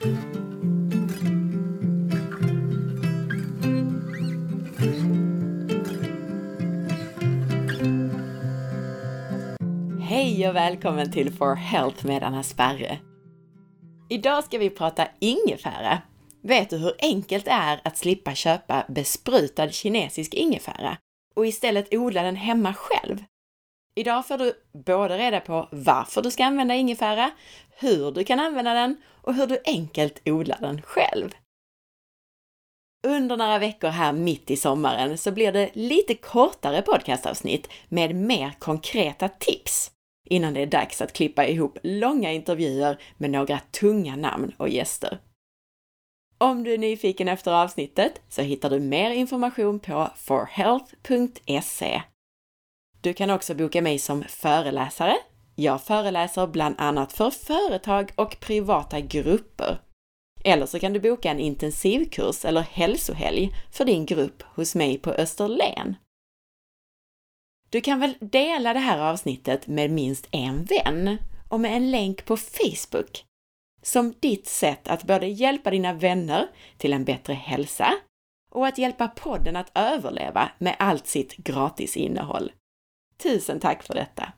Hej och välkommen till For Health med Anna Sparre! Idag ska vi prata ingefära. Vet du hur enkelt det är att slippa köpa besprutad kinesisk ingefära och istället odla den hemma själv? Idag får du både reda på varför du ska använda ingefära, hur du kan använda den och hur du enkelt odlar den själv. Under några veckor här mitt i sommaren så blir det lite kortare podcastavsnitt med mer konkreta tips innan det är dags att klippa ihop långa intervjuer med några tunga namn och gäster. Om du är nyfiken efter avsnittet så hittar du mer information på forhealth.se. Du kan också boka mig som föreläsare. Jag föreläser bland annat för företag och privata grupper. Eller så kan du boka en intensivkurs eller hälsohelg för din grupp hos mig på Österlen. Du kan väl dela det här avsnittet med minst en vän och med en länk på Facebook som ditt sätt att både hjälpa dina vänner till en bättre hälsa och att hjälpa podden att överleva med allt sitt gratis innehåll. Tusen tack för detta!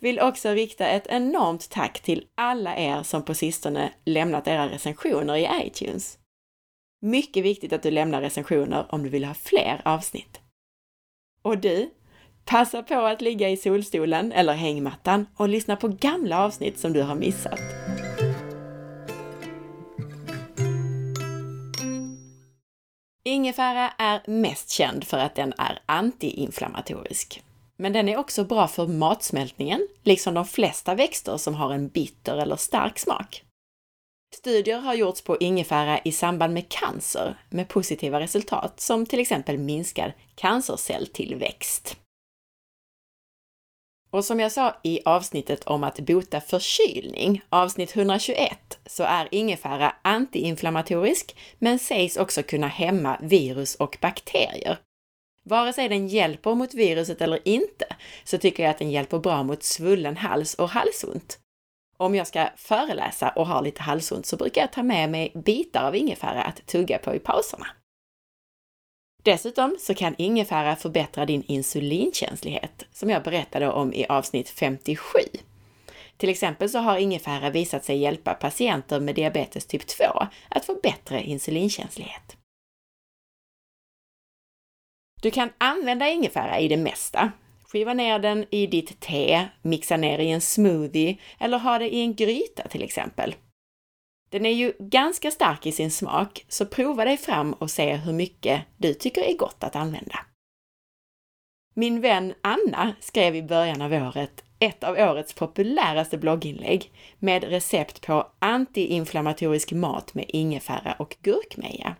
Vill också rikta ett enormt tack till alla er som på sistone lämnat era recensioner i iTunes. Mycket viktigt att du lämnar recensioner om du vill ha fler avsnitt. Och du, passa på att ligga i solstolen eller hängmattan och lyssna på gamla avsnitt som du har missat. Ingefära är mest känd för att den är antiinflammatorisk. Men den är också bra för matsmältningen, liksom de flesta växter som har en bitter eller stark smak. Studier har gjorts på ingefära i samband med cancer med positiva resultat, som till exempel minskad cancercelltillväxt. Och som jag sa i avsnittet om att bota förkylning, avsnitt 121, så är ingefära antiinflammatorisk, men sägs också kunna hämma virus och bakterier. Vare sig den hjälper mot viruset eller inte, så tycker jag att den hjälper bra mot svullen hals och halsont. Om jag ska föreläsa och har lite halsont så brukar jag ta med mig bitar av ingefära att tugga på i pauserna. Dessutom så kan ingefära förbättra din insulinkänslighet, som jag berättade om i avsnitt 57. Till exempel så har ingefära visat sig hjälpa patienter med diabetes typ 2 att få bättre insulinkänslighet. Du kan använda ingefära i det mesta. Skiva ner den i ditt te, mixa ner i en smoothie eller ha det i en gryta till exempel. Den är ju ganska stark i sin smak, så prova dig fram och se hur mycket du tycker är gott att använda. Min vän Anna skrev i början av året ett av årets populäraste blogginlägg med recept på antiinflammatorisk mat med ingefära och gurkmeja.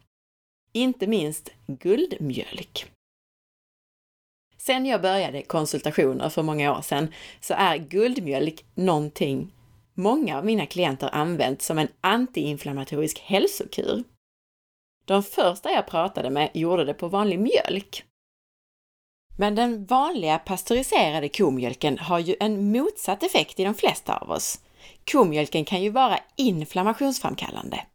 Inte minst guldmjölk. Sen jag började konsultationer för många år sedan så är guldmjölk någonting många av mina klienter använt som en antiinflammatorisk hälsokur. De första jag pratade med gjorde det på vanlig mjölk. Men den vanliga pasteuriserade komjölken har ju en motsatt effekt i de flesta av oss. Komjölken kan ju vara inflammationsframkallande.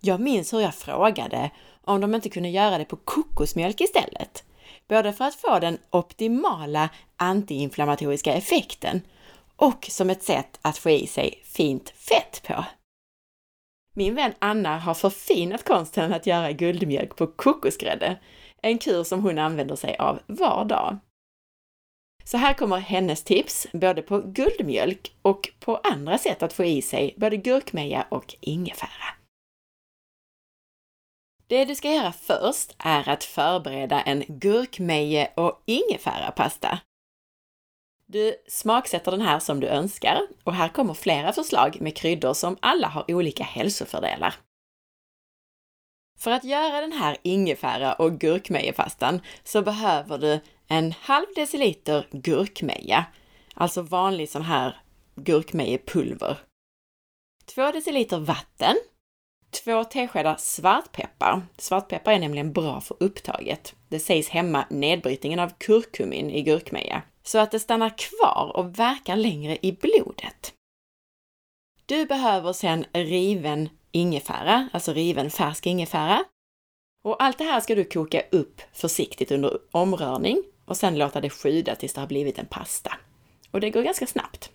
Jag minns hur jag frågade om de inte kunde göra det på kokosmjölk istället, både för att få den optimala antiinflammatoriska effekten och som ett sätt att få i sig fint fett på. Min vän Anna har förfinat konsten att göra guldmjölk på kokosgrädde, en kur som hon använder sig av var dag. Så här kommer hennes tips, både på guldmjölk och på andra sätt att få i sig både gurkmeja och ingefära. Det du ska göra först är att förbereda en gurkmeje och ingefärapasta du smaksätter den här som du önskar och här kommer flera förslag med kryddor som alla har olika hälsofördelar. För att göra den här ingefära och gurkmejepastan så behöver du en halv deciliter gurkmeja, alltså vanlig sån här gurkmejepulver. Två deciliter vatten, två teskedar svartpeppar. Svartpeppar är nämligen bra för upptaget. Det sägs hämma nedbrytningen av kurkumin i gurkmeja så att det stannar kvar och verkar längre i blodet. Du behöver sedan riven ingefära, alltså riven färsk ingefära. Och allt det här ska du koka upp försiktigt under omrörning och sedan låta det sjuda tills det har blivit en pasta. Och det går ganska snabbt.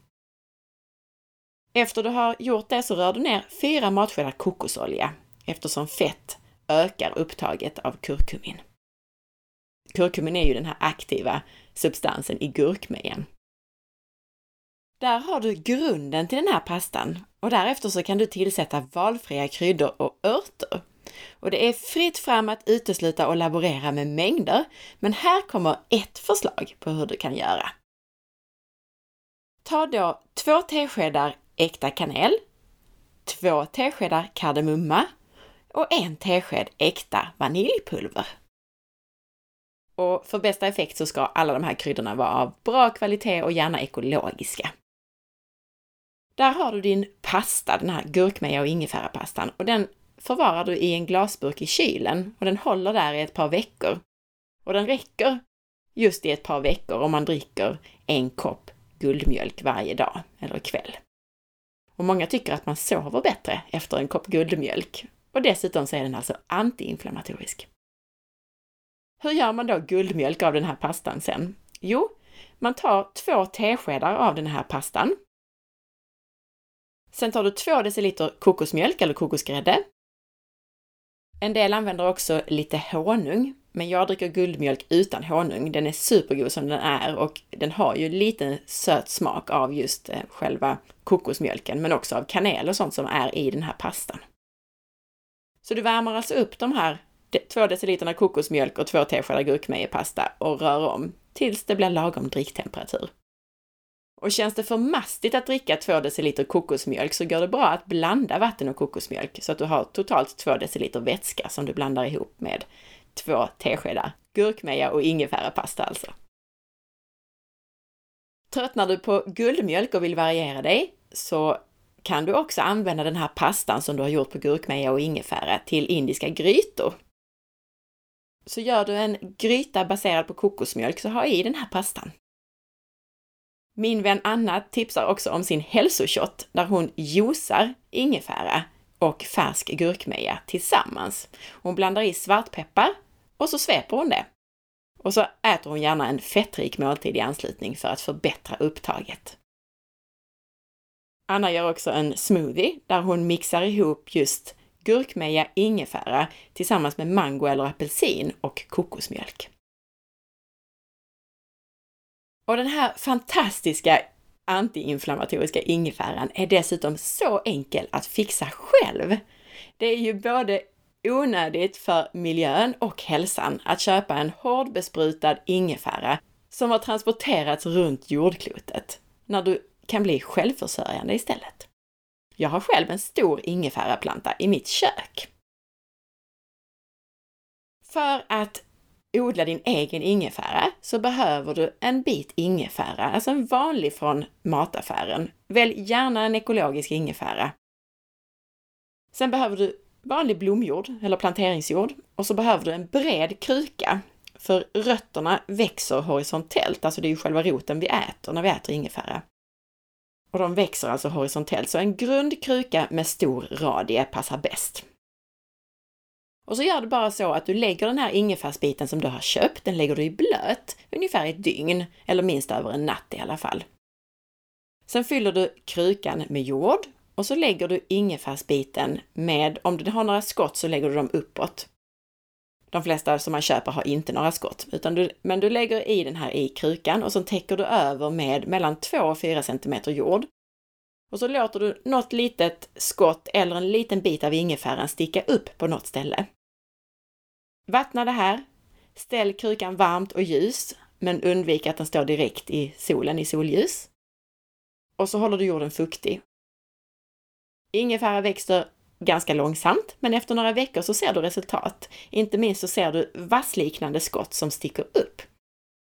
Efter du har gjort det så rör du ner fyra matskedar kokosolja eftersom fett ökar upptaget av kurkumin. Kurkumin är ju den här aktiva substansen i gurkmejan. Där har du grunden till den här pastan och därefter så kan du tillsätta valfria kryddor och örter. Och det är fritt fram att utesluta och laborera med mängder, men här kommer ett förslag på hur du kan göra. Ta då två teskedar äkta kanel, två teskedar kardemumma och en tesked äkta vaniljpulver. Och för bästa effekt så ska alla de här kryddorna vara av bra kvalitet och gärna ekologiska. Där har du din pasta, den här gurkmeja och ingefärapastan och den förvarar du i en glasburk i kylen och den håller där i ett par veckor. Och den räcker just i ett par veckor om man dricker en kopp guldmjölk varje dag eller kväll. Och många tycker att man sover bättre efter en kopp guldmjölk. Och dessutom så är den alltså antiinflammatorisk. Hur gör man då guldmjölk av den här pastan sen? Jo, man tar två teskedar av den här pastan. Sen tar du två deciliter kokosmjölk eller kokosgrädde. En del använder också lite honung, men jag dricker guldmjölk utan honung. Den är supergod som den är och den har ju lite söt smak av just eh, själva kokosmjölken, men också av kanel och sånt som är i den här pastan. Så du värmer alltså upp de här två deciliterna kokosmjölk och två teskedar gurkmejepasta och rör om tills det blir lagom dricktemperatur. Och känns det för mastigt att dricka två deciliter kokosmjölk så går det bra att blanda vatten och kokosmjölk så att du har totalt två deciliter vätska som du blandar ihop med två teskedar gurkmeja och ingefärapasta alltså. Tröttnar du på guldmjölk och vill variera dig så kan du också använda den här pastan som du har gjort på gurkmeja och ingefära till indiska grytor. Så gör du en gryta baserad på kokosmjölk så ha i den här pastan. Min vän Anna tipsar också om sin hälsoshot där hon juicar ingefära och färsk gurkmeja tillsammans. Hon blandar i svartpeppar och så sveper hon det. Och så äter hon gärna en fettrik måltid i anslutning för att förbättra upptaget. Anna gör också en smoothie där hon mixar ihop just gurkmeja, ingefära tillsammans med mango eller apelsin och kokosmjölk. Och den här fantastiska antiinflammatoriska ingefäran är dessutom så enkel att fixa själv. Det är ju både onödigt för miljön och hälsan att köpa en hårdbesprutad ingefära som har transporterats runt jordklotet, när du kan bli självförsörjande istället. Jag har själv en stor ingefäraplanta i mitt kök. För att odla din egen ingefära så behöver du en bit ingefära, alltså en vanlig från mataffären. Välj gärna en ekologisk ingefära. Sen behöver du vanlig blomjord eller planteringsjord och så behöver du en bred kruka för rötterna växer horisontellt, alltså det är ju själva roten vi äter när vi äter ingefära. Och de växer alltså horisontellt, så en grund kruka med stor radie passar bäst. Och så gör du bara så att du lägger den här ingefärsbiten som du har köpt, den lägger du i blöt ungefär ett dygn, eller minst över en natt i alla fall. Sen fyller du krukan med jord och så lägger du ingefärsbiten med, om du har några skott så lägger du dem uppåt. De flesta som man köper har inte några skott, utan du, men du lägger i den här i krukan och så täcker du över med mellan 2 och 4 cm jord. Och så låter du något litet skott eller en liten bit av ingefäran sticka upp på något ställe. Vattna det här. Ställ krukan varmt och ljus, men undvik att den står direkt i solen i solljus. Och så håller du jorden fuktig. Ingefära växer ganska långsamt, men efter några veckor så ser du resultat. Inte minst så ser du vassliknande skott som sticker upp.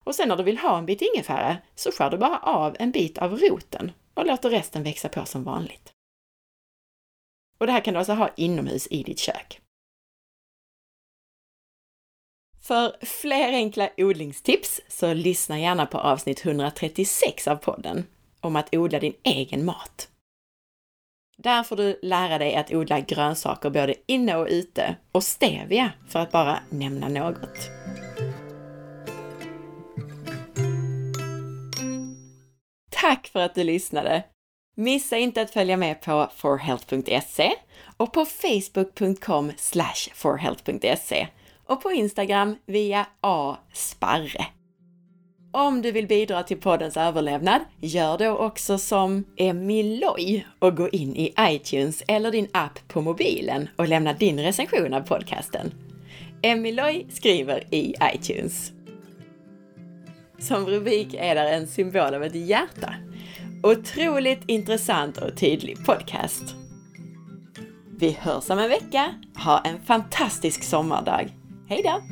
Och sen när du vill ha en bit ingefära så skär du bara av en bit av roten och låter resten växa på som vanligt. Och det här kan du alltså ha inomhus i ditt kök. För fler enkla odlingstips så lyssna gärna på avsnitt 136 av podden om att odla din egen mat. Där får du lära dig att odla grönsaker både inne och ute och stevia för att bara nämna något. Tack för att du lyssnade! Missa inte att följa med på forhealth.se och på facebook.com forhealth.se och på Instagram via asparre. Om du vill bidra till poddens överlevnad, gör då också som Emiloy och gå in i iTunes eller din app på mobilen och lämna din recension av podcasten. Emiloy skriver i iTunes. Som rubrik är där en symbol av ett hjärta. Otroligt intressant och tydlig podcast. Vi hörs om en vecka. Ha en fantastisk sommardag. Hej då!